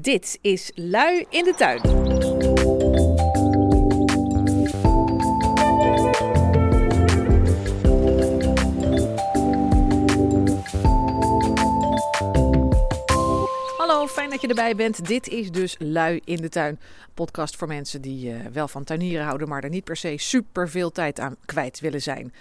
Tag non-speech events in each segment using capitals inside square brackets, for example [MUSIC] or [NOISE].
Dit is Lui in de Tuin. Hallo, fijn dat je erbij bent. Dit is dus Lui in de Tuin. Podcast voor mensen die uh, wel van tuinieren houden, maar er niet per se super veel tijd aan kwijt willen zijn.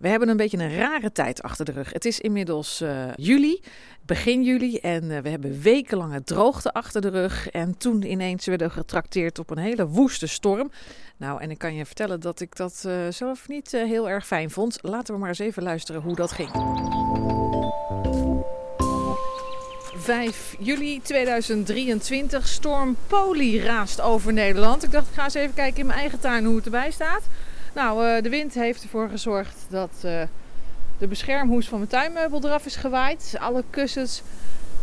We hebben een beetje een rare tijd achter de rug. Het is inmiddels uh, juli, begin juli, en uh, we hebben wekenlange droogte achter de rug. En toen ineens werden we getrakteerd op een hele woeste storm. Nou, en ik kan je vertellen dat ik dat uh, zelf niet heel erg fijn vond. Laten we maar eens even luisteren hoe dat ging. 5 juli 2023. Storm Poli raast over Nederland. Ik dacht, ik ga eens even kijken in mijn eigen tuin hoe het erbij staat. Nou, uh, de wind heeft ervoor gezorgd dat uh, de beschermhoes van mijn tuinmeubel eraf is gewaaid. Alle kussens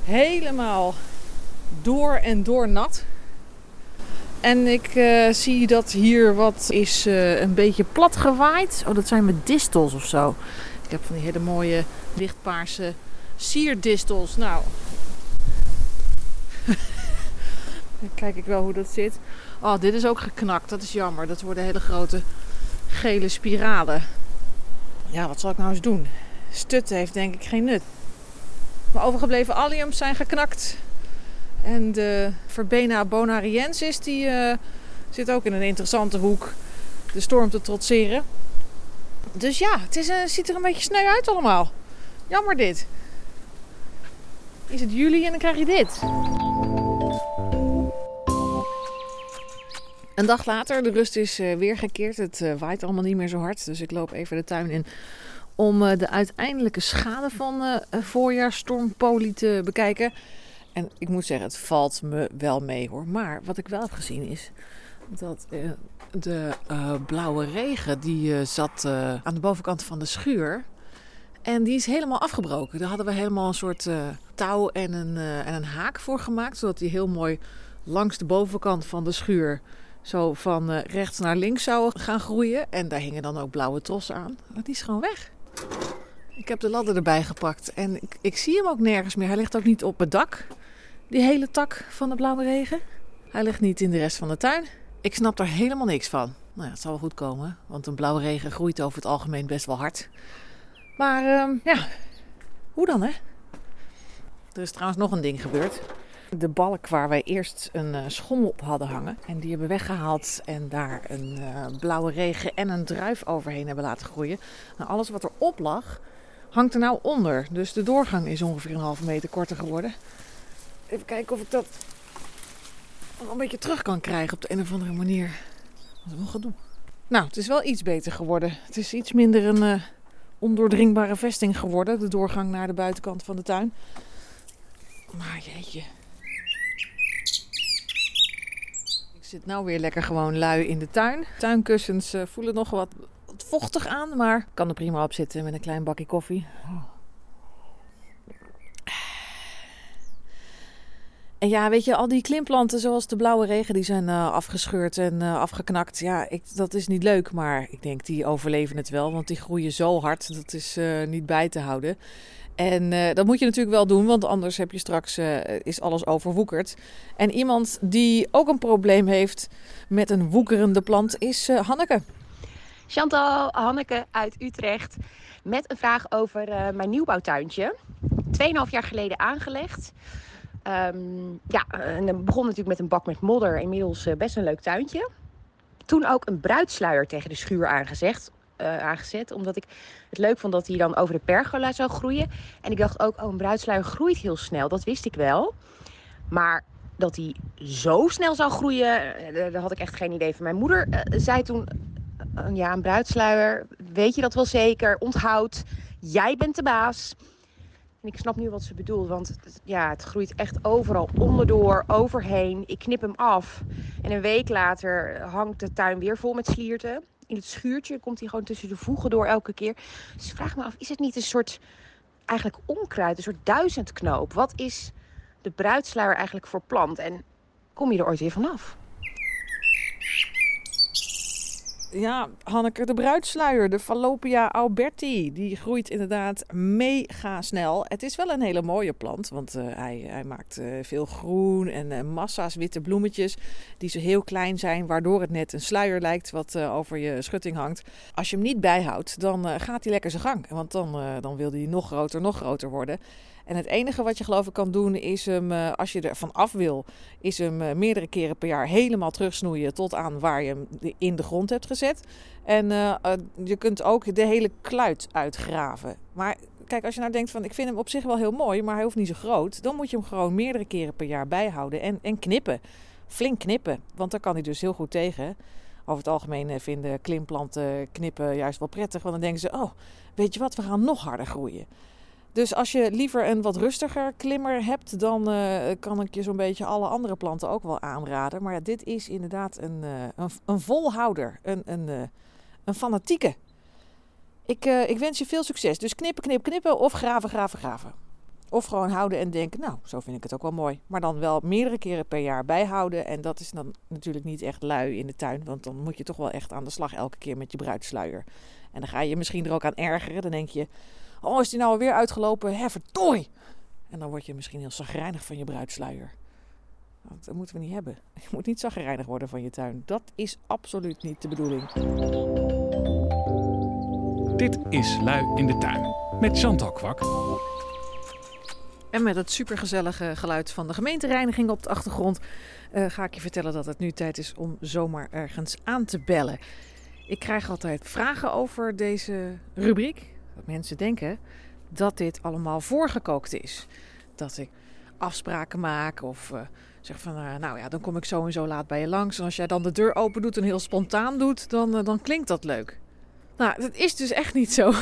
helemaal door en door nat. En ik uh, zie dat hier wat is een beetje plat gewaaid. Oh, dat zijn mijn distels of zo. Ik heb van die hele mooie lichtpaarse sierdistels. Nou, [LAUGHS] dan kijk ik wel hoe dat zit. Oh, dit is ook geknakt. Dat is jammer. Dat worden hele grote gele spiralen. Ja, wat zal ik nou eens doen? Stutten heeft denk ik geen nut. Mijn overgebleven alliums zijn geknakt. En de Verbena bonariensis die uh, zit ook in een interessante hoek de storm te trotseren. Dus ja, het is, uh, ziet er een beetje sneu uit allemaal. Jammer dit. Is het juli en dan krijg je dit. Een dag later, de rust is uh, weer gekeerd. Het uh, waait allemaal niet meer zo hard. Dus ik loop even de tuin in om uh, de uiteindelijke schade van voorjaarstorm Poli te bekijken. En ik moet zeggen, het valt me wel mee hoor. Maar wat ik wel heb gezien is dat de blauwe regen die zat aan de bovenkant van de schuur. En die is helemaal afgebroken. Daar hadden we helemaal een soort touw en een, en een haak voor gemaakt. Zodat die heel mooi langs de bovenkant van de schuur zo van uh, rechts naar links zou gaan groeien. En daar hingen dan ook blauwe trossen aan. Maar die is gewoon weg. Ik heb de ladder erbij gepakt en ik, ik zie hem ook nergens meer. Hij ligt ook niet op het dak, die hele tak van de blauwe regen. Hij ligt niet in de rest van de tuin. Ik snap daar helemaal niks van. Nou ja, het zal wel goed komen, want een blauwe regen groeit over het algemeen best wel hard. Maar uh, ja, hoe dan hè? Er is trouwens nog een ding gebeurd. De balk waar wij eerst een uh, schommel op hadden hangen. En die hebben we weggehaald en daar een uh, blauwe regen en een druif overheen hebben laten groeien. Nou, alles wat erop lag, hangt er nou onder. Dus de doorgang is ongeveer een halve meter korter geworden. Even kijken of ik dat een beetje terug kan krijgen op de een of andere manier. Wat een gedoe. Nou, het is wel iets beter geworden. Het is iets minder een uh, ondoordringbare vesting geworden. De doorgang naar de buitenkant van de tuin. Maar jeetje, zit nou weer lekker gewoon lui in de tuin. Tuinkussens uh, voelen nog wat, vochtig aan, maar kan er prima op zitten met een klein bakje koffie. En ja, weet je, al die klimplanten zoals de blauwe regen, die zijn uh, afgescheurd en uh, afgeknakt. Ja, ik, dat is niet leuk, maar ik denk die overleven het wel, want die groeien zo hard, dat is niet bij te houden. En uh, dat moet je natuurlijk wel doen, want anders heb je straks uh, is alles overwoekerd. En iemand die ook een probleem heeft met een woekerende plant is uh, Hanneke. Chantal, Hanneke uit Utrecht met een vraag over mijn nieuwbouwtuintje. Tweeënhalf jaar geleden aangelegd. Um, ja, en dan begon natuurlijk met een bak met modder. Inmiddels best een leuk tuintje. Toen ook een bruidsluier tegen de schuur aangezegd uh, aangezet. Omdat ik het leuk vond dat hij dan over de pergola zou groeien. En ik dacht ook, oh, een bruidsluier groeit heel snel. Dat wist ik wel. Maar dat hij zo snel zou groeien, eh, daar had ik echt geen idee van. Mijn moeder uh, zei toen, ja, een bruidsluier, weet je dat wel zeker? Onthoud, jij bent de baas. En ik snap nu wat ze bedoelt, want ja, het groeit echt overal onderdoor, overheen. Ik knip hem af en een week later hangt de tuin weer vol met slierten in het schuurtje. Komt hij gewoon tussen de voegen door elke keer. Dus vraag me af, is het niet een soort eigenlijk onkruid, een soort duizendknoop? Wat is de bruidsluier eigenlijk voor plant? En kom je er ooit weer vanaf? Ja, Hanneke, de bruidsluier, de Fallopia alberti, die groeit inderdaad mega snel. Het is wel een hele mooie plant, want uh, hij, hij, maakt uh, veel groen en uh, massa's witte bloemetjes die zo heel klein zijn, waardoor het net een sluier lijkt wat over je schutting hangt. Als je hem niet bijhoudt, dan gaat hij lekker zijn gang, want dan, dan wil hij nog groter, nog groter worden. En het enige wat je geloof ik kan doen is hem, eh, als je er van af wil, is hem eh, meerdere keren per jaar helemaal terugsnoeien tot aan waar je hem in de grond hebt gezet. En uh, je kunt ook de hele kluit uitgraven. Maar kijk, als je nou denkt van ik vind hem op zich wel heel mooi, maar hij hoeft niet zo groot. Dan moet je hem gewoon meerdere keren per jaar bijhouden en, en knippen. Flink knippen, want daar kan hij dus heel goed tegen. Over het algemeen vinden klimplanten knippen juist wel prettig. Want dan denken ze, oh, weet je wat, we gaan nog harder groeien. Dus als je liever een wat rustiger klimmer hebt, dan uh, kan ik je zo'n beetje alle andere planten ook wel aanraden. Maar dit is inderdaad een, uh, een, een, volhouder, een, een, uh, een fanatieke. Ik, ik wens je veel succes. Dus knippen, knippen, knippen of graven, graven, graven. Of gewoon houden en denken, nou, zo vind ik het ook wel mooi. Maar dan wel meerdere keren per jaar bijhouden. En dat is dan natuurlijk niet echt lui in de tuin. Want dan moet je toch wel echt aan de slag elke keer met je bruidsluier. En dan ga je misschien er ook aan ergeren. Dan denk je, Oh, is die nou alweer uitgelopen? Hè! En dan word je misschien heel zagrijnig van je bruidsluier. dat moeten we niet hebben. [LAUGHS] Je moet niet zagrijnig worden van je tuin. Dat is absoluut niet de bedoeling. Dit is Lui in de Tuin met Chantal Kwak. En met het supergezellige geluid van de gemeentereiniging op de achtergrond uh, ga ik je vertellen dat het nu tijd is om zomaar ergens aan te bellen. Ik krijg altijd vragen over deze rubriek. Dat mensen denken dat dit allemaal voorgekookt is. Dat ik afspraken maak of uh, zeg van, uh, nou ja, dan kom ik zo en zo laat bij je langs. En als jij dan de deur open doet en heel spontaan doet, dan, uh, dan klinkt dat leuk. Nou, dat is dus echt niet zo.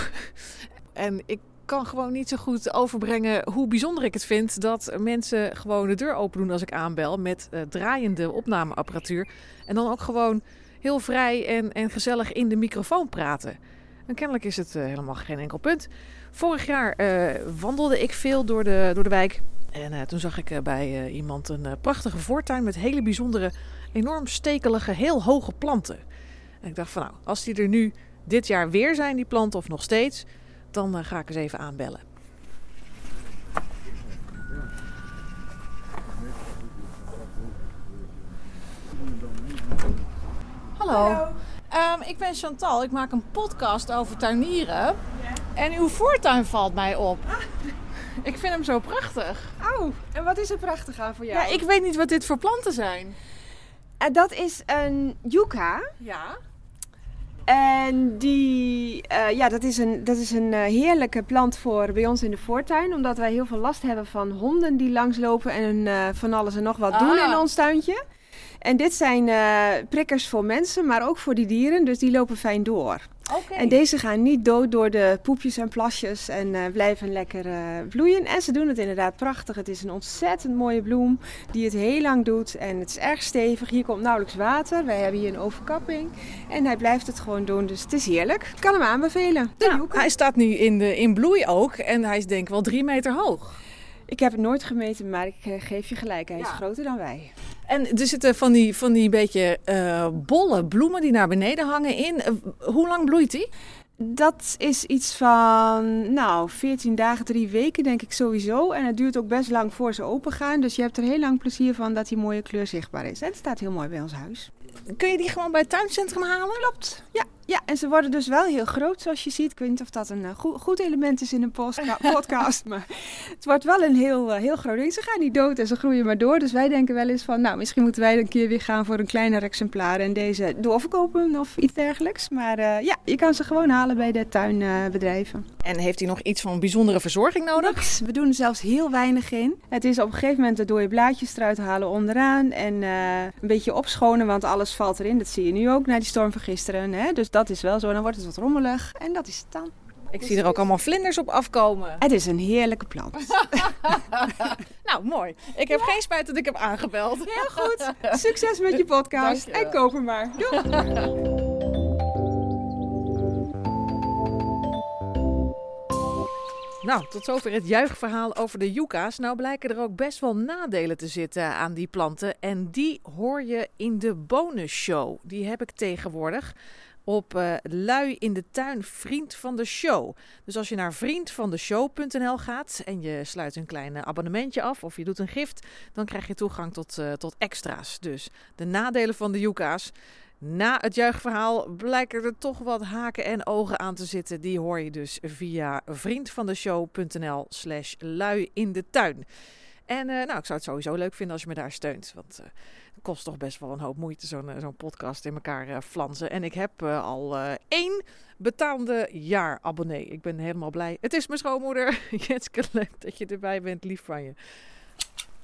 [LAUGHS] en ik kan gewoon niet zo goed overbrengen hoe bijzonder ik het vind dat mensen gewoon de deur open doen als ik aanbel met draaiende opnameapparatuur. En dan ook gewoon heel vrij en, en gezellig in de microfoon praten. En kennelijk is het uh, helemaal geen enkel punt. Vorig jaar uh, wandelde ik veel door de, door de wijk. En uh, toen zag ik bij iemand een prachtige voortuin met hele bijzondere, enorm stekelige, heel hoge planten. En ik dacht van nou, als die er nu dit jaar weer zijn, die planten, of nog steeds, dan ga ik eens even aanbellen. Hallo. Hallo. Um, ik ben Chantal, ik maak een podcast over tuinieren. En uw voortuin valt mij op. Ah. Ik vind hem zo prachtig. Oh, en wat is er prachtig aan voor jou? Ja, ik weet niet wat dit voor planten zijn. Uh, dat is een yucca. Ja. En die, uh, ja, dat is een, dat is een uh, heerlijke plant voor bij ons in de voortuin. Omdat wij heel veel last hebben van honden die langslopen en van alles en nog wat ah. doen in ons tuintje. En dit zijn uh, prikkers voor mensen, maar ook voor die dieren. Dus die lopen fijn door. Okay. En deze gaan niet dood door de poepjes en plasjes en uh, blijven lekker uh, bloeien. En ze doen het inderdaad prachtig. Het is een ontzettend mooie bloem die het heel lang doet. En het is erg stevig. Hier komt nauwelijks water. Wij hebben hier een overkapping. En hij blijft het gewoon doen. Dus het is heerlijk. Ik kan hem aanbevelen. Ja, hij staat nu in, de, in bloei ook. En hij is denk ik wel drie meter hoog. Ik heb het nooit gemeten, maar ik geef je gelijk. Hij is groter dan wij. En er zitten van die, van die beetje uh, bolle bloemen die naar beneden hangen in. Uh, hoe lang bloeit die? Dat is iets van, nou, 14 dagen, drie weken denk ik sowieso. En het duurt ook best lang voor ze open gaan. Dus je hebt er heel lang plezier van dat die mooie kleur zichtbaar is. En het staat heel mooi bij ons huis. Kun je die gewoon bij het tuincentrum halen? Klopt, ja. Ja, en ze worden dus wel heel groot, zoals je ziet. Ik weet niet of dat een uh, goed, goed, element is in een [LAUGHS] podcast, maar het wordt wel een heel, uh, heel groot ding. Ze gaan niet dood en ze groeien maar door. Dus wij denken wel eens van, nou, misschien moeten wij een keer weer gaan voor een kleiner exemplaar en deze doorverkopen of iets dergelijks. Maar uh, ja, je kan ze gewoon halen bij de tuinbedrijven. en heeft hij nog iets van bijzondere verzorging nodig? We doen er zelfs heel weinig in. Het is op een gegeven moment de dode blaadjes eruit halen onderaan en een beetje opschonen, want alles valt erin. Dat zie je nu ook na die storm van gisteren. Hè? Dus dat is wel zo. Dan wordt het wat rommelig en dat is het dan. Ik zie er ook allemaal vlinders op afkomen. Het is een heerlijke plant. [LAUGHS] nou, mooi. Ik heb geen spijt dat ik heb aangebeld. Heel goed. Succes met je podcast. En koop hem maar. Doei. Nou, tot zover het juichverhaal over de yucca's. Nou blijken er ook best wel nadelen te zitten aan die planten. En die hoor je in de bonusshow. Die heb ik tegenwoordig. Op uh, Lui in de Tuin Vriend van de Show. Dus als je naar vriendvandeshow.nl gaat en je sluit een klein abonnementje af of je doet een gift, dan krijg je toegang tot, uh, tot extra's. Dus de nadelen van de Yuka's. Na het juichverhaal blijken er toch wat haken en ogen aan te zitten. Die hoor je dus via vriendvandeshow.nl slash lui in de tuin. En nou, ik zou het sowieso leuk vinden als je me daar steunt. Want kost toch best wel een hoop moeite zo'n uh, zo'n podcast in elkaar flansen. En ik heb al één betaalde jaar abonnee. Ik ben helemaal blij. Het is mijn schoonmoeder. [LAUGHS] Jetske, leuk dat je erbij bent. Lief van je.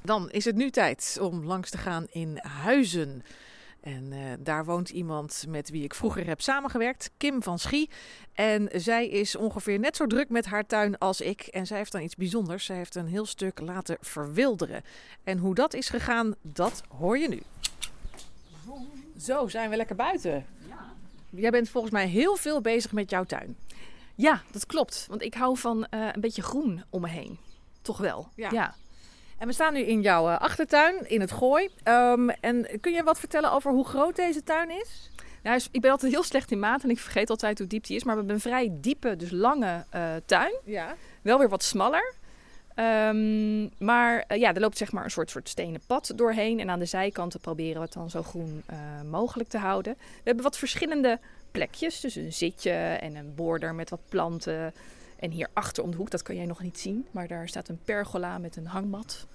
Dan is het nu tijd om langs te gaan in Huizen. En uh, daar woont iemand met wie ik vroeger heb samengewerkt, Kim van Schie. En zij is ongeveer net zo druk met haar tuin als ik. En zij heeft dan iets bijzonders. Zij heeft een heel stuk laten verwilderen. En hoe dat is gegaan, dat hoor je nu. Zo, zijn we lekker buiten. Ja. Jij bent volgens mij heel veel bezig met jouw tuin. Ja, dat klopt. Want ik hou van uh, een beetje groen om me heen. Toch wel. ja. ja. En we staan nu in jouw uh, achtertuin in het Gooi. Um, en kun je wat vertellen over hoe groot deze tuin is? Nou, ik ben altijd heel slecht in maat en ik vergeet altijd hoe diep die is. Maar we hebben een vrij diepe, dus lange uh, tuin. Ja. Wel weer wat smaller. Um, maar uh, ja, er loopt zeg maar een soort, soort stenen pad doorheen. En aan de zijkanten proberen we het dan zo groen mogelijk te houden. We hebben wat verschillende plekjes. Dus een zitje en een border met wat planten. En hier achter om de hoek, dat kan jij nog niet zien, maar daar staat een pergola met een hangmat.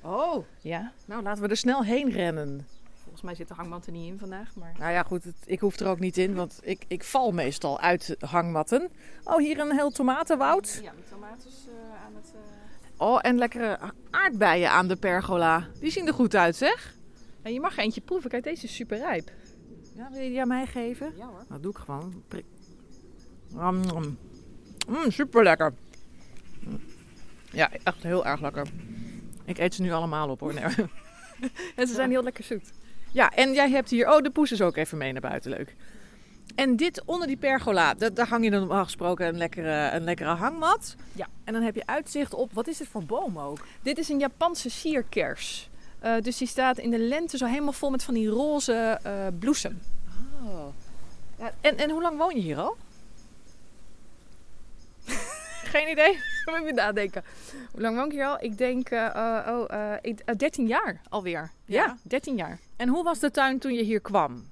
Oh, ja. Nou, laten we er snel heen rennen. Volgens mij zit de hangmat er niet in vandaag. Maar... Nou ja, goed, het, ik hoef er ook niet in, want ik, ik val meestal uit hangmatten. Oh, hier een heel tomatenwoud. Ja, met tomaten uh, aan het... Uh... Oh, en lekkere aardbeien aan de pergola. Die zien er goed uit, zeg. En je mag eentje proeven. Kijk, deze is super rijp. Ja, wil je die aan mij geven? Ja hoor. Dat nou, doe ik gewoon. Prik. Mmm, super lekker. Ja, echt heel erg lekker. Ik eet ze nu allemaal op hoor. Nee. [LAUGHS] en ze zijn heel lekker zoet. Ja, en jij hebt hier, oh, de poes is ook even mee naar buiten. Leuk. En dit onder die pergola, daar hang je dan normaal gesproken een lekkere, een lekkere hangmat. Ja. En dan heb je uitzicht op, wat is dit voor boom ook? Dit is een Japanse sierkers. Uh, dus die staat in de lente zo helemaal vol met van die roze uh, bloesem. Oh. Ja, en, en hoe lang woon je hier al? Geen idee. [LAUGHS] Moet ik nadenken. Hoe lang woon ik hier al? Ik denk uh, oh, uh, ik, 13 jaar alweer. Ja? ja, 13 jaar. En hoe was de tuin toen je hier kwam?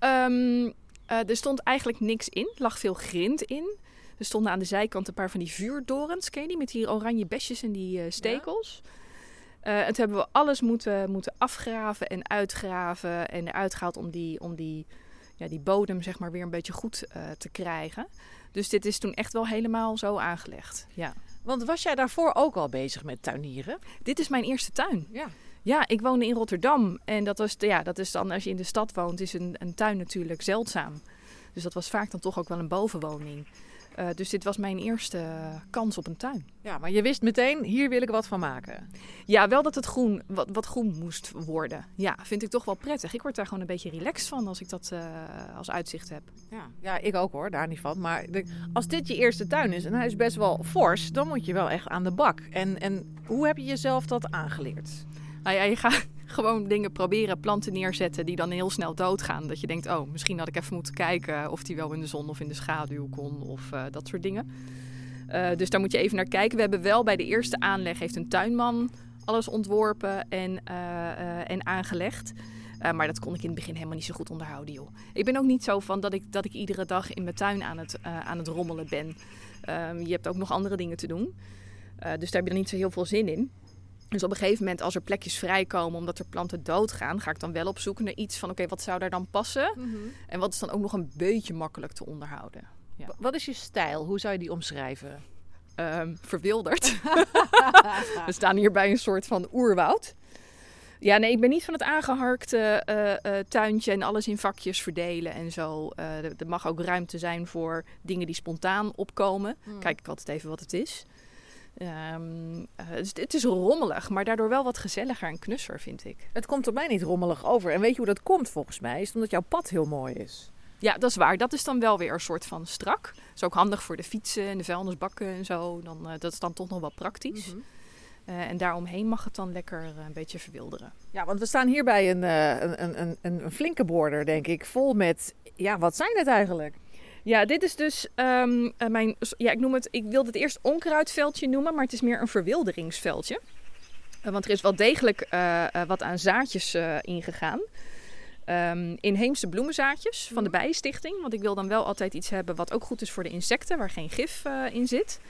Um, er stond eigenlijk niks in. Er lag veel grind in. Er stonden aan de zijkant een paar van die vuurdorens. Ken je die? Met die oranje besjes en die stekels. Ja. en toen hebben we alles moeten, moeten afgraven en uitgraven. En eruit gehaald om die, om die, ja, die bodem zeg maar weer een beetje goed te krijgen. Dus dit is toen echt wel helemaal zo aangelegd. Ja. Want was jij daarvoor ook al bezig met tuinieren? Dit is mijn eerste tuin. Ja. Ja, ik woonde in Rotterdam. En dat, was, ja, dat is dan, als je in de stad woont, is een, een tuin natuurlijk zeldzaam. Dus dat was vaak dan toch ook wel een bovenwoning. Uh, dus dit was mijn eerste kans op een tuin. Ja, maar je wist meteen, hier wil ik wat van maken. Ja, wel dat het groen, wat, wat groen moest worden. Ja, vind ik toch wel prettig. Ik word daar gewoon een beetje relaxed van als ik dat uh, als uitzicht heb. Ja, ja, ik ook hoor, daar niet van. Maar de, als dit je eerste tuin is en hij is best wel fors, dan moet je wel echt aan de bak. En, en hoe heb je jezelf dat aangeleerd? Nou ja, je gaat [LAUGHS] gewoon dingen proberen, planten neerzetten die dan heel snel doodgaan. Dat je denkt, oh, misschien had ik even moeten kijken of die wel in de zon of in de schaduw kon of uh, dat soort dingen. Uh, dus daar moet je even naar kijken. We hebben wel bij de eerste aanleg heeft een tuinman alles ontworpen en, uh, en aangelegd. maar dat kon ik in het begin helemaal niet zo goed onderhouden, joh. Ik ben ook niet zo van dat ik, dat ik iedere dag in mijn tuin aan het, aan het rommelen ben. Ehm, je hebt ook nog andere dingen te doen. dus daar heb je dan niet zo heel veel zin in. Dus op een gegeven moment, als er plekjes vrijkomen omdat er planten doodgaan, ga ik dan wel op zoek naar iets van: oké, wat zou daar dan passen? Mm -hmm. En wat is dan ook nog een beetje makkelijk te onderhouden? Ja. Wat is je stijl? Hoe zou je die omschrijven? Um, verwilderd. [LAUGHS] We staan hier bij een soort van oerwoud. Ja, nee, ik ben niet van het aangeharkte uh, uh, tuintje en alles in vakjes verdelen en zo. Uh, er mag ook ruimte zijn voor dingen die spontaan opkomen. Mm. Kijk ik altijd even wat het is. Um, uh, dus het is rommelig, maar daardoor wel wat gezelliger en knusser, vind ik. Het komt op mij niet rommelig over. En weet je hoe dat komt volgens mij? Is omdat jouw pad heel mooi is. Ja, dat is waar. Dat is dan wel weer een soort van strak. Dat is ook handig voor de fietsen en de vuilnisbakken en zo. Dan, uh, dat is dan toch nog wel praktisch. Mm -hmm. Eh, en daaromheen mag het dan lekker eh, een beetje verwilderen. Ja, want we staan hier bij een, eh, een, een, een, een flinke border, denk ik. Vol met, ja, wat zijn het eigenlijk? Ja, dit is dus ehm, eh, mijn. Ja, ik noem het. Ik wilde het eerst onkruidveldje noemen, maar het is meer een verwilderingsveldje. Eh, want er is wel degelijk eh, wat aan zaadjes eh, ingegaan. Ehm, inheemse bloemenzaadjes van de Bijenstichting. Want ik wil dan wel altijd iets hebben wat ook goed is voor de insecten, waar geen gif in zit.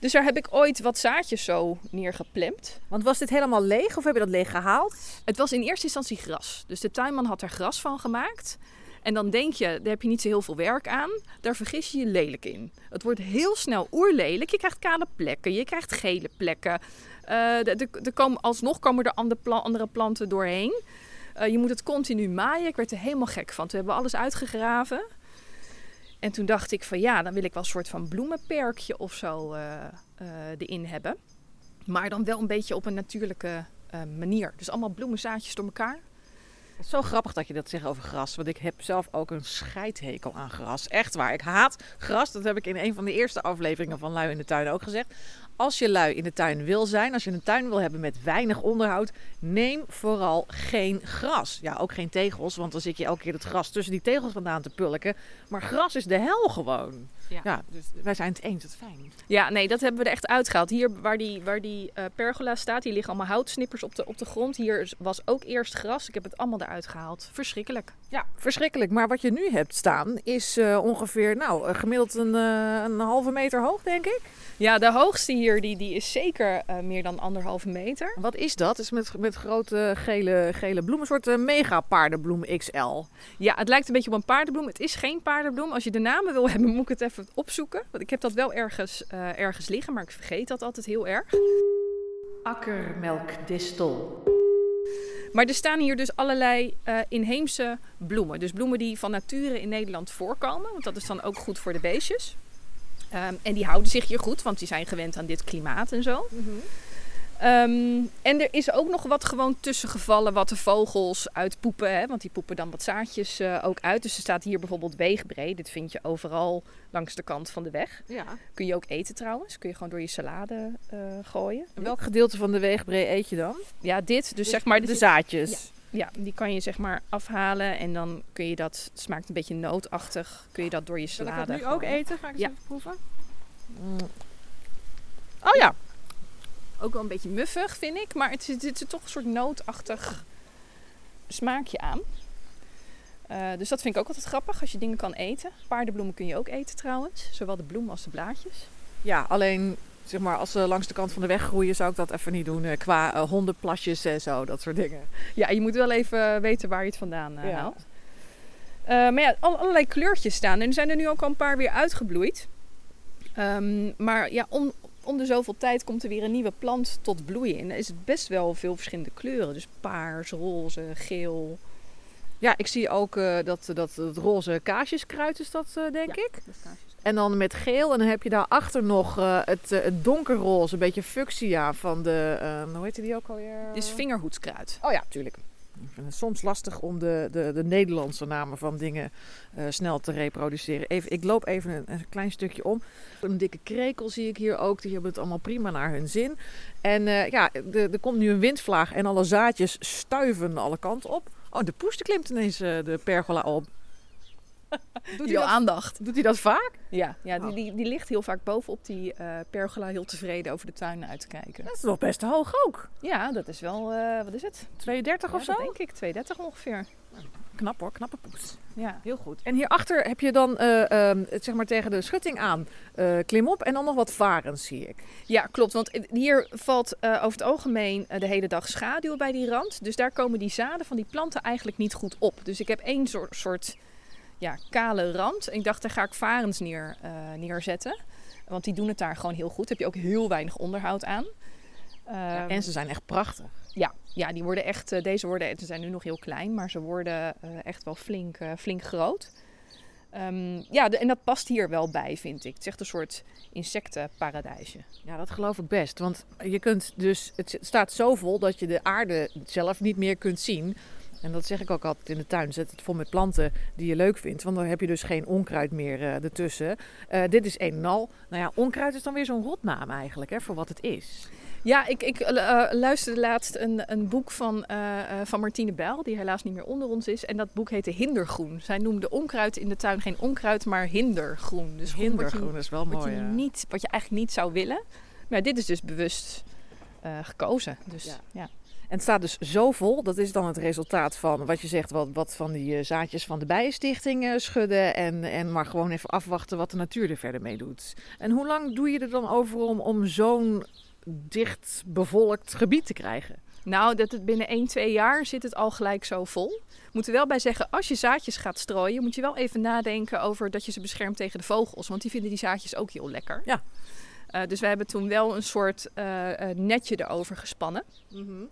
Dus daar heb ik ooit wat zaadjes zo neergeplemd. Want was dit helemaal leeg of heb je dat leeg gehaald? Het was in eerste instantie gras. Dus de tuinman had er gras van gemaakt. En dan denk je, daar heb je niet zo heel veel werk aan. Daar vergis je je lelijk in. Het wordt heel snel oerlelijk. Je krijgt kale plekken, je krijgt gele plekken. Eh, de, de, de alsnog komen er andere, andere planten doorheen. Eh, je moet het continu maaien. Ik werd er helemaal gek van. Toen hebben we alles uitgegraven. En toen dacht ik van ja, dan wil ik wel een soort van bloemenperkje of zo eh, erin hebben. Maar dan wel een beetje op een natuurlijke manier. Dus allemaal bloemenzaadjes door elkaar. Het is zo grappig dat je dat zegt over gras. Want ik heb zelf ook een scheidhekel aan gras. Echt waar. Ik haat gras. Dat heb ik in een van de eerste afleveringen van Lui in de Tuin ook gezegd. Als je lui in de tuin wil zijn, als je een tuin wil hebben met weinig onderhoud, neem vooral geen gras. Ja, ook geen tegels, want dan zit je elke keer het gras tussen die tegels vandaan te pulken. Maar gras is de hel gewoon. Ja. dus wij zijn het eens. Dat is fijn. Ja, nee, dat hebben we er echt uitgehaald. Hier waar die, waar die eh, pergola staat, hier liggen allemaal houtsnippers op de, op de grond. Hier was ook eerst gras. Ik heb het allemaal eruit gehaald. Verschrikkelijk. Ja, verschrikkelijk. Maar wat je nu hebt staan is eh, ongeveer, nou, eh, gemiddeld een, eh, een halve meter hoog, denk ik. Ja, de hoogste hier die, die is zeker eh, meer dan anderhalve meter. Wat is dat? is met, met grote gele, gele bloemen, een soort eh, mega paardenbloem XL. Ja, het lijkt een beetje op een paardenbloem. Het is geen paardenbloem. Als je de namen wil hebben, moet ik het even opzoeken. Want ik heb dat wel ergens, eh, ergens liggen, maar ik vergeet dat altijd heel erg. Akkermelkdistel. Maar er staan hier dus allerlei eh, inheemse bloemen. Dus bloemen die van nature in Nederland voorkomen. Want dat is dan ook goed voor de beestjes. Ehm, en die houden zich hier goed, want die zijn gewend aan dit klimaat en zo. Ehm, en er is ook nog wat gewoon tussengevallen wat de vogels uitpoepen. Hè? Want die poepen dan wat zaadjes eh, ook uit. Dus er staat hier bijvoorbeeld weegbreed. Dit vind je overal langs de kant van de weg. Ja. Kun je ook eten trouwens. Kun je gewoon door je salade eh, gooien. En welk gedeelte van de weegbree eet je dan? Ja, dit. Dus zeg maar... de zaadjes. ja, die kan je zeg maar afhalen en dan kun je dat, het smaakt een beetje nootachtig, kun je dat door je Zal ik salade dat nu ook eten? Ga ik eens Ja. even proeven? Mm. Oh ja. Ook wel een beetje muffig vind ik, maar het zit, zit toch een soort nootachtig smaakje aan. Eh, dus dat vind ik ook altijd grappig als je dingen kan eten. Paardenbloemen kun je ook eten trouwens, zowel de bloem als de blaadjes. Ja, alleen zeg maar, als ze langs de kant van de weg groeien, zou ik dat even niet doen. eh, qua eh, hondenplasjes en zo, dat soort dingen. Ja, je moet wel even weten waar je het vandaan Ja. haalt. Maar ja, al- allerlei kleurtjes staan. En er zijn er nu ook al een paar weer uitgebloeid. Ehm, maar ja, om, om de zoveel tijd komt er weer een nieuwe plant tot bloeien. En dan is het best wel veel verschillende kleuren. Dus paars, roze, geel. Ja, ik zie ook eh, dat, dat het roze kaasjeskruid is dat, eh, denk Ja. ik. En dan met geel. En dan heb je daarachter nog eh, het, het donkerroze, een beetje fuchsia van de... eh, hoe heet die ook alweer? Dit is vingerhoedskruid. Oh ja, tuurlijk. Ik vind het soms lastig om de, de, de Nederlandse namen van dingen eh, snel te reproduceren. Even, ik loop even een, een klein stukje om. Een dikke krekel zie ik hier ook. Die hebben het allemaal prima naar hun zin. En eh, ja, er komt nu een windvlaag en alle zaadjes stuiven alle kanten op. Oh, de poes die klimt ineens eh, de pergola op. Doet aandacht. doet hij dat vaak? Ja, ja die, Oh. die, die ligt heel vaak bovenop die eh, pergola heel tevreden over de tuin uit te kijken. Dat is nog best hoog ook. Ja, dat is wel, eh, wat is het? 32 of zo? denk ik, 230 ongeveer. Knap hoor, knappe poes. Ja. Heel goed. En hierachter heb je dan eh, ehm, zeg maar tegen de schutting aan eh, klimop en dan nog wat varens zie ik. Ja, klopt. Want hier valt over het algemeen de hele dag schaduw bij die rand. Dus daar komen die zaden van die planten eigenlijk niet goed op. Dus ik heb één soort, soort ja, kale rand. Ik dacht, daar ga ik varens neer, eh, neerzetten. Want die doen het daar gewoon heel goed. Heb je ook heel weinig onderhoud aan. Ja, Ehm, en ze zijn echt prachtig. ja, ja, die worden echt, eh, deze worden, ze zijn nu nog heel klein, maar ze worden eh, echt wel flink, flink groot. Ehm, ja, de- en dat past hier wel bij, vind ik. Het is echt een soort insectenparadijsje. Ja, dat geloof ik best. Want je kunt dus, het staat zo vol dat je de aarde zelf niet meer kunt zien. En dat zeg ik ook altijd in de tuin. Zet het vol met planten die je leuk vindt. Want dan heb je dus geen onkruid meer eh, ertussen. Eh, dit is een en al. Nou ja, onkruid is dan weer zo'n rotnaam eigenlijk, hè, voor wat het is. Ja, ik, ik eh, luisterde laatst een, een boek van, van Martine Bijl, die helaas niet meer onder ons is. En dat boek heette Hindergroen. Zij noemde onkruid in de tuin geen onkruid, maar hindergroen. Dus groen wat je- Hindergroen is wel wat mooi. je, ja. niet, wat je eigenlijk niet zou willen. Maar dit is dus bewust gekozen. Dus, Ja. ja. En het staat dus zo vol. Dat is dan het resultaat van wat je zegt, wat, wat van die eh, zaadjes van de Bijenstichting eh, schudden. En, en maar gewoon even afwachten wat de natuur er verder mee doet. En hoe lang doe je er dan over om, om zo'n dicht bevolkt gebied te krijgen? Nou, dat het binnen 1, 2 jaar zit het al gelijk zo vol. Moet er wel bij zeggen, als je zaadjes gaat strooien, moet je wel even nadenken over dat je ze beschermt tegen de vogels. Want die vinden die zaadjes ook heel lekker. Ja. Eh, dus we hebben toen wel een soort eh, eh, netje erover gespannen.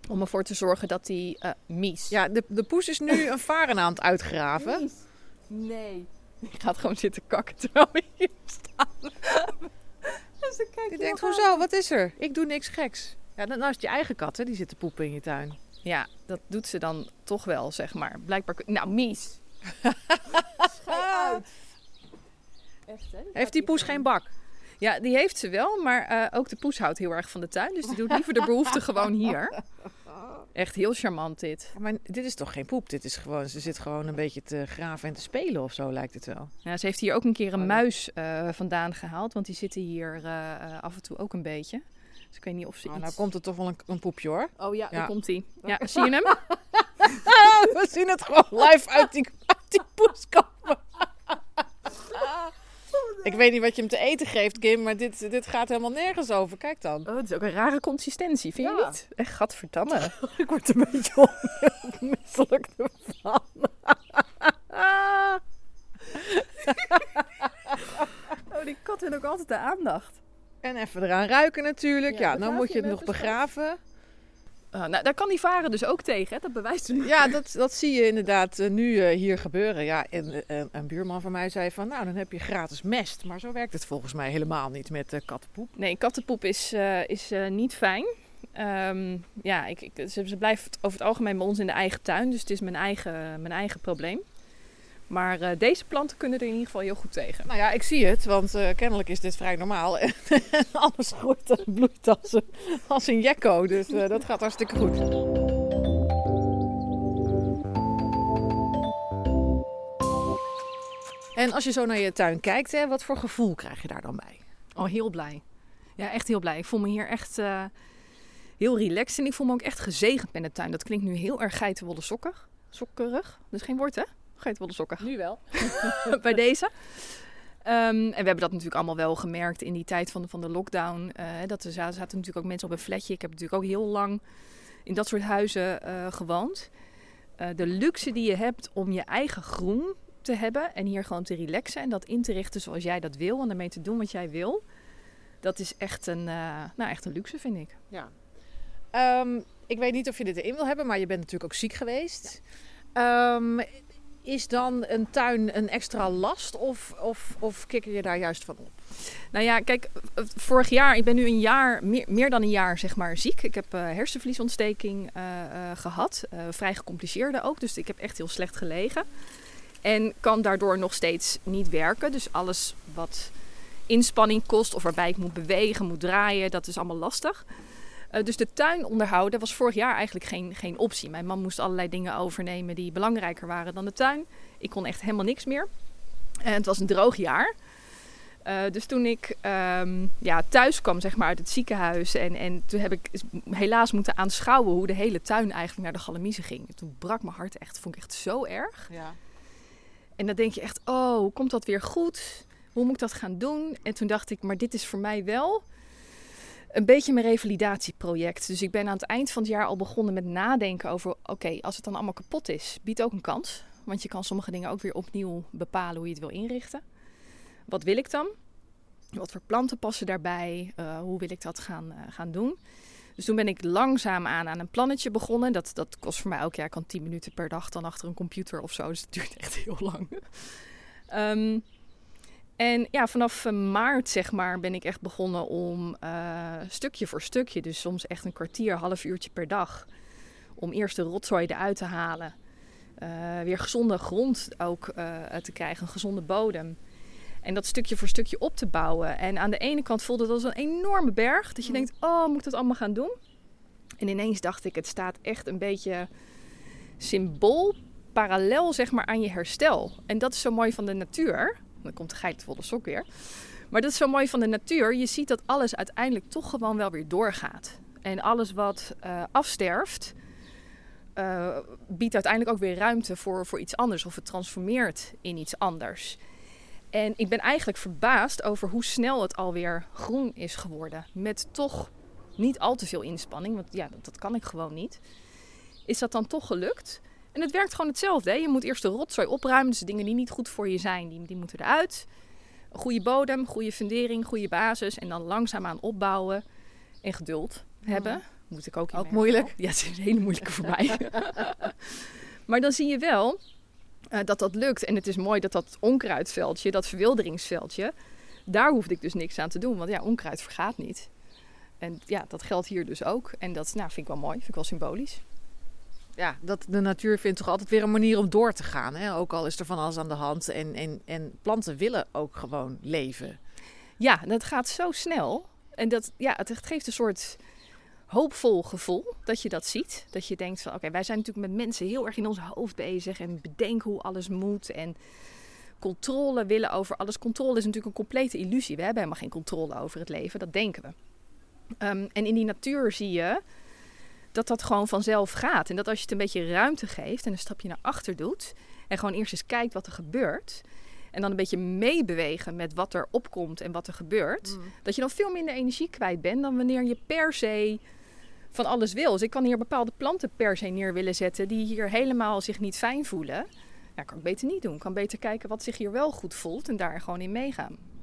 Om ervoor te zorgen dat die eh mies. Ja, de, de poes is nu een varen aan het uitgraven. Nee. Die gaat gewoon zitten kakken terwijl we hier staan. dus kijk Die heel denkt, hoezo, wat is er? Ik doe niks geks. Ja, dan is het je eigen kat, hè? die zit te poepen in je tuin. Ja, dat doet ze dan toch wel, zeg maar. Blijkbaar. Nou, mies. [LAUGHS] Echt, hè? Heeft die poes geen bak? Ja, die heeft ze wel, maar eh, ook de poes houdt heel erg van de tuin. Dus die doet liever de behoefte [LAUGHS] gewoon hier. Echt heel charmant dit. Maar dit is toch geen poep? Dit is gewoon, ze zit gewoon een beetje te graven en te spelen of zo, lijkt het wel. Ja, ze heeft hier ook een keer een Oh, muis eh, vandaan gehaald, want die zitten hier eh, eh, af en toe ook een beetje. Dus ik weet niet of ze Nou, iets... nou komt er toch wel een, een poepje hoor. Oh ja, Ja. daar komt hij. Ja, zie je hem? [LAUGHS] We zien het gewoon live uit die, uit die poes komen. Ik weet niet wat je hem te eten geeft, Kim, maar dit, dit gaat helemaal nergens over. Kijk dan. Oh, het is ook een rare consistentie, vind je niet? Echt gadverdamme. [LAUGHS] Ik word er een beetje onmisselijk ervan. [LAUGHS] Oh, die kat wil ook altijd de aandacht. En even eraan ruiken natuurlijk. Ja, Ja, dan moet je het nog even begraven. nou, daar kan die varen dus ook tegen, hè? dat bewijst hem. Ja, dat, dat zie je inderdaad eh, nu eh, hier gebeuren. Ja, en, eh, een buurman van mij zei van, nou, dan heb je gratis mest. Maar zo werkt het volgens mij helemaal niet met eh, kattenpoep. Nee, kattenpoep is, eh, is eh, niet fijn. Ehm, ja, ik, ik, ze, ze blijft over het algemeen bij ons in de eigen tuin. Dus het is mijn eigen, mijn eigen probleem. Maar eh, deze planten kunnen er in ieder geval heel goed tegen. Nou ja, ik zie het, want eh, kennelijk is dit vrij normaal. [LAUGHS] En alles groeit en bloeit als een, als een jekko. Dus eh, dat gaat hartstikke goed. En als je zo naar je tuin kijkt, hè, wat voor gevoel krijg je daar dan bij? Oh, heel blij. Ja, echt heel blij. Ik voel me hier echt eh, heel relaxed. En ik voel me ook echt gezegend met de tuin. Dat klinkt nu heel erg geitenwolle sokkig. Sokkerig. Dat is geen woord, hè? Geitenwolle sokkig. Nu wel. [LAUGHS] bij deze. Ehm, en we hebben dat natuurlijk allemaal wel gemerkt in die tijd van de, van de lockdown. eh, dat er za- zaten natuurlijk ook mensen op een flatje. Ik heb natuurlijk ook heel lang in dat soort huizen eh, gewoond. Eh, de luxe die je hebt om je eigen groen te hebben en hier gewoon te relaxen en dat in te richten zoals jij dat wil en daarmee te doen wat jij wil. Dat is echt een, eh, nou, echt een luxe, vind ik. Ja. Ehm, ik weet niet of je dit erin wil hebben, maar je bent natuurlijk ook ziek geweest. Ehm, is dan een tuin een extra last of, of, of kikker je daar juist van op? Nou ja, kijk, eh, vorig jaar, ik ben nu een jaar, meer, meer dan een jaar zeg maar ziek. Ik heb eh, hersenvliesontsteking eh, eh, gehad, eh, vrij gecompliceerde ook, dus ik heb echt heel slecht gelegen. En kan daardoor nog steeds niet werken, dus alles wat inspanning kost of waarbij ik moet bewegen, moet draaien, dat is allemaal lastig. Eh, dus de tuin onderhouden was vorig jaar eigenlijk geen, geen optie. Mijn man moest allerlei dingen overnemen die belangrijker waren dan de tuin. Ik kon echt helemaal niks meer. En het was een droog jaar. Eh, dus toen ik ehm, ja, thuis kwam zeg maar, uit het ziekenhuis en, en toen heb ik helaas moeten aanschouwen hoe de hele tuin eigenlijk naar de galamiezen ging. Toen brak mijn hart echt, vond ik echt zo erg. Ja. En dan denk je echt, oh, hoe komt dat weer goed? Hoe moet ik dat gaan doen? En toen dacht ik, maar dit is voor mij wel een beetje mijn revalidatieproject. Dus ik ben aan het eind van het jaar al begonnen met nadenken over, oké, als het dan allemaal kapot is, biedt ook een kans. Want je kan sommige dingen ook weer opnieuw bepalen hoe je het wil inrichten. Wat wil ik dan? Wat voor planten passen daarbij? Uh, hoe wil ik dat gaan, uh, gaan doen? Dus toen ben ik langzaam aan aan een plannetje begonnen. Dat, dat kost voor mij elk jaar kan 10 minuten per dag dan achter een computer of zo. Dus het duurt echt heel lang. um, en ja, vanaf maart zeg maar ben ik echt begonnen om uh, stukje voor stukje, dus soms echt een kwartier, half uurtje per dag, om eerst de rotzooi eruit te halen. Uh, weer gezonde grond ook uh, te krijgen, een gezonde bodem. En dat stukje voor stukje op te bouwen. En aan de ene kant voelde het als een enorme berg. Dat je denkt, oh, moet ik dat allemaal gaan doen? En ineens dacht ik, het staat echt een beetje symbool parallel zeg maar aan je herstel. En dat is zo mooi van de natuur. Dan komt de geitenvolle sok weer. Maar dat is zo mooi van de natuur. Je ziet dat alles uiteindelijk toch gewoon wel weer doorgaat. En alles wat uh, afsterft, uh, biedt uiteindelijk ook weer ruimte voor, voor iets anders. Of het transformeert in iets anders. En ik ben eigenlijk verbaasd over hoe snel het alweer groen is geworden. Met toch niet al te veel inspanning, want ja, dat kan ik gewoon niet. Is dat dan toch gelukt? En het werkt gewoon hetzelfde. Hè? Je moet eerst de rotzooi opruimen. Dus de dingen die niet goed voor je zijn, die, die moeten eruit. Een goede bodem, goede fundering, goede basis. En dan langzaamaan opbouwen. En geduld hebben. Moet ik ook Ook moeilijk? Ja, het is een hele moeilijke voor mij. [LAUGHS] maar dan zie je wel uh, dat dat lukt. En het is mooi dat dat onkruidveldje, dat verwilderingsveldje... Daar hoefde ik dus niks aan te doen. Want ja, onkruid vergaat niet. En ja, dat geldt hier dus ook. En dat nou, vind ik wel mooi, vind ik wel symbolisch ja, dat de natuur vindt toch altijd weer een manier om door te gaan. Hè? Ook al is er van alles aan de hand. En, en, en planten willen ook gewoon leven. Ja, dat gaat zo snel. En dat, ja, het geeft een soort hoopvol gevoel dat je dat ziet. Dat je denkt van oké, wij zijn natuurlijk met mensen heel erg in ons hoofd bezig. En bedenken hoe alles moet. En controle willen over alles. Controle is natuurlijk een complete illusie. We hebben helemaal geen controle over het leven. Dat denken we. Um, en in die natuur zie je dat dat gewoon vanzelf gaat. En dat als je het een beetje ruimte geeft en een stapje naar achter doet. En gewoon eerst eens kijkt wat er gebeurt. En dan een beetje meebewegen met wat er opkomt en wat er gebeurt. Mm. Dat je dan veel minder energie kwijt bent dan wanneer je per se van alles wil. Dus ik kan hier bepaalde planten per se neer willen zetten die hier helemaal zich niet fijn voelen. Ja, kan ik beter niet doen. Ik kan beter kijken wat zich hier wel goed voelt en daar gewoon in meegaan.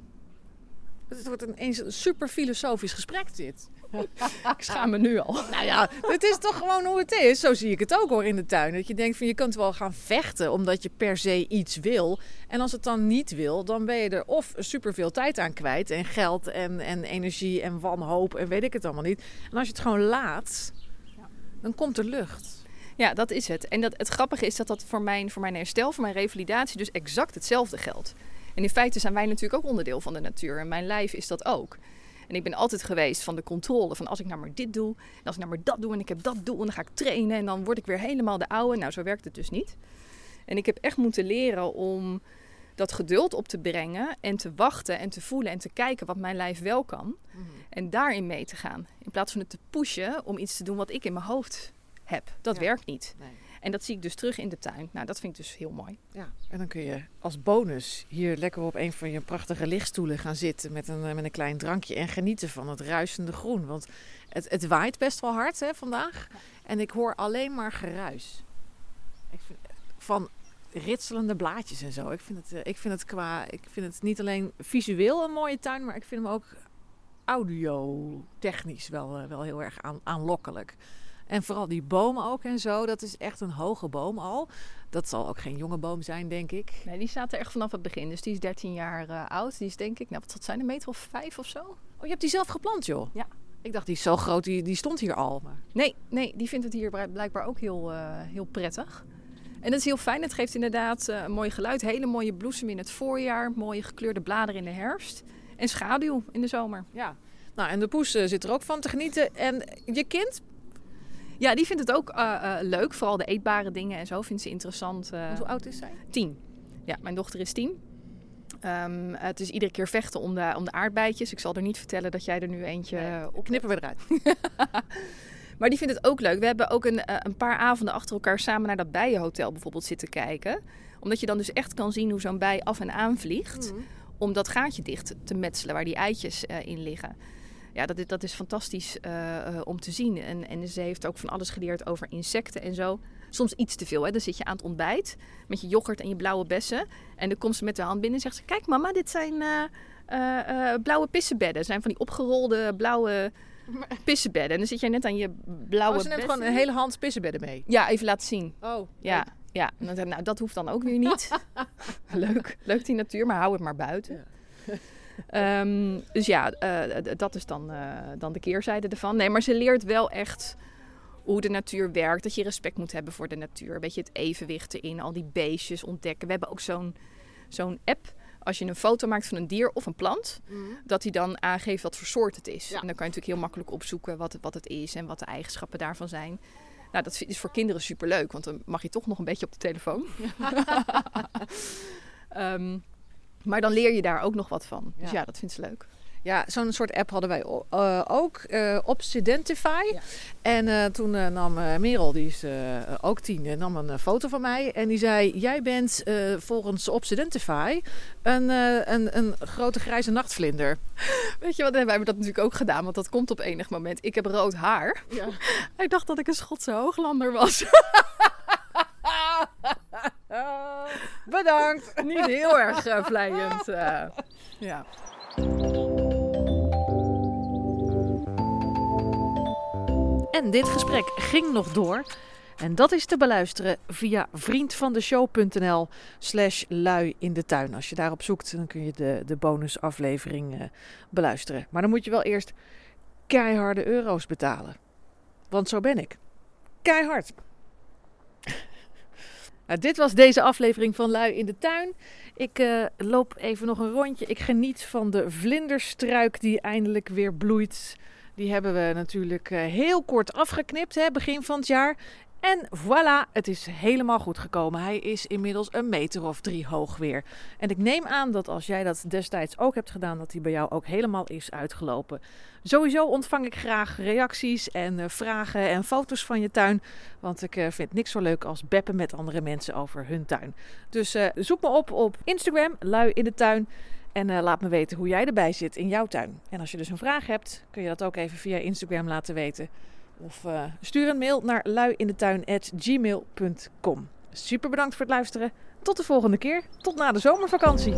Het wordt een super filosofisch gesprek dit. [LAUGHS] ik schaam me nu al. Nou ja, het is toch gewoon hoe het is. Zo zie ik het ook hoor in de tuin. Dat je denkt van je kunt wel gaan vechten omdat je per se iets wil. En als het dan niet wil, dan ben je er of superveel tijd aan kwijt. En geld en, en energie en wanhoop en weet ik het allemaal niet. En als je het gewoon laat, dan komt er lucht. Ja, dat is het. En dat, het grappige is dat dat voor mijn, voor mijn herstel, voor mijn revalidatie dus exact hetzelfde geldt. En in feite zijn wij natuurlijk ook onderdeel van de natuur. En mijn lijf is dat ook. En ik ben altijd geweest van de controle. Van als ik nou maar dit doe, en als ik nou maar dat doe en ik heb dat doel en dan ga ik trainen en dan word ik weer helemaal de oude. Nou, zo werkt het dus niet. En ik heb echt moeten leren om dat geduld op te brengen en te wachten en te voelen en te kijken wat mijn lijf wel kan. Mhm. En daarin mee te gaan. In plaats van het te pushen om iets te doen wat ik in mijn hoofd heb. Dat werkt niet. Nee. En dat zie ik dus terug in de tuin. Nou, dat vind ik dus heel mooi. Ja, en dan kun je als bonus hier lekker op een van je prachtige lichtstoelen gaan zitten met een, met een klein drankje en genieten van het ruisende groen. Want het, het waait best wel hard hè, vandaag. En ik hoor alleen maar geruis. Ik vind, van ritselende blaadjes en zo. Ik vind het, eh, ik vind het qua. Ik vind het niet alleen visueel een mooie tuin, maar ik vind hem ook audio-technisch wel, eh, wel heel erg aan, aanlokkelijk. En vooral die bomen ook en zo, dat is echt een hoge boom al. Dat zal ook geen jonge boom zijn, denk ik. Nee, die staat er echt vanaf het begin. Dus die is 13 jaar uh, oud. Die is denk ik, nou wat zal zijn, een meter of vijf of zo. Oh, je hebt die zelf geplant, joh? Ja. Ik dacht, die is zo groot, die, die stond hier al. Maar... Nee, nee, die vindt het hier blijkbaar ook heel, uh, heel prettig. En dat is heel fijn. Het geeft inderdaad uh, een mooi geluid. Hele mooie bloesem in het voorjaar. Mooie gekleurde bladeren in de herfst. En schaduw in de zomer. Ja. Nou, en de poes zit er ook van te genieten. En je kind, ja, die vindt het ook uh, uh, leuk. Vooral de eetbare dingen en zo vindt ze interessant. Uh, hoe oud is zij? Tien. Ja, mijn dochter is tien. Um, het is iedere keer vechten om de, om de aardbeidjes. Ik zal er niet vertellen dat jij er nu eentje nee, op knippen we eruit. [LAUGHS] maar die vindt het ook leuk. We hebben ook een, een paar avonden achter elkaar samen naar dat bijenhotel bijvoorbeeld zitten kijken. Omdat je dan dus echt kan zien hoe zo'n bij af en aan vliegt. Mm. Om dat gaatje dicht te metselen waar die eitjes in liggen ja, dat, dat is fantastisch uh, om te zien. En, en ze heeft ook van alles geleerd over insecten en zo. Soms iets te veel. Hè? Dan zit je aan het ontbijt met je yoghurt en je blauwe bessen. En dan komt ze met de hand binnen en zegt ze... Kijk mama, dit zijn uh, blauwe pissenbedden. Zijn van die opgerolde blauwe [LAUGHS] pissenbedden. En dan zit jij net aan je blauwe oh, ze neemt gewoon een hele hand pissenbedden mee? Ja, even laten zien. Oh, ja. Ja, en dan, nou, dat hoeft dan ook weer niet. [LAUGHS] [LAUGHS] leuk, leuk die natuur, maar hou het maar buiten. Ja. Um, dus ja, uh, dat is dan, uh, dan de keerzijde ervan. Nee, maar ze leert wel echt hoe de natuur werkt. Dat je respect moet hebben voor de natuur. Een beetje het evenwicht erin, al die beestjes ontdekken. We hebben ook zo'n zo'n app als je een foto maakt van een dier of een plant, dat hij dan aangeeft wat voor soort het is. Ja. En dan kan je natuurlijk heel makkelijk opzoeken wat het, wat het is en wat de eigenschappen daarvan zijn. Nou, dat is voor kinderen superleuk, want dan mag je toch nog een beetje op de telefoon. [LAUGHS] [LAUGHS] Ehm, maar dan leer je daar ook nog wat van. Dus Ja. dat vindt ze leuk. Ja, zo'n soort app hadden wij eh, ook. eh Obsidentify. Ja. En eh, toen eh, nam Merel, die is eh, ook tien, nam een foto van mij. En die zei, jij bent eh, volgens Obsidentify een, eh, een, een grote grijze nachtvlinder. [LAUGHS] Weet je wat, wij hebben dat natuurlijk ook gedaan, want dat komt op enig moment. Ik heb rood haar. Ja. [LAUGHS] Hij dacht dat ik een Schotse hooglander was. [LAUGHS] [LAUGHS] Bedankt. Niet heel erg eh, vlijend. eh. ja. En dit gesprek ging nog door. En dat is te beluisteren via vriendvandeshow.nl slash lui in de tuin. Als je daarop zoekt, dan kun je de, de bonusaflevering eh, beluisteren. Maar dan moet je wel eerst keiharde euro's betalen. Want zo ben ik. Keihard. Nou, dit was deze aflevering van Lui in de Tuin. Ik eh, loop even nog een rondje. Ik geniet van de vlinderstruik die eindelijk weer bloeit. Die hebben we natuurlijk eh, heel kort afgeknipt, hè, begin van het jaar. En voilà, het is helemaal goed gekomen. Hij is inmiddels een meter of drie hoog weer. En ik neem aan dat als jij dat destijds ook hebt gedaan, dat hij bij jou ook helemaal is uitgelopen. Sowieso ontvang ik graag reacties en eh, vragen en foto's van je tuin. Want ik eh, vind niks zo leuk als beppen met andere mensen over hun tuin. Dus eh, zoek me op op Instagram, lui in de tuin. En laat me weten hoe jij erbij zit in jouw tuin. En als je dus een vraag hebt, kun je dat ook even via Instagram laten weten. Of eh, stuur een mail naar luindetuin.gmail.com. Super bedankt voor het luisteren. Tot de volgende keer. Tot na de zomervakantie.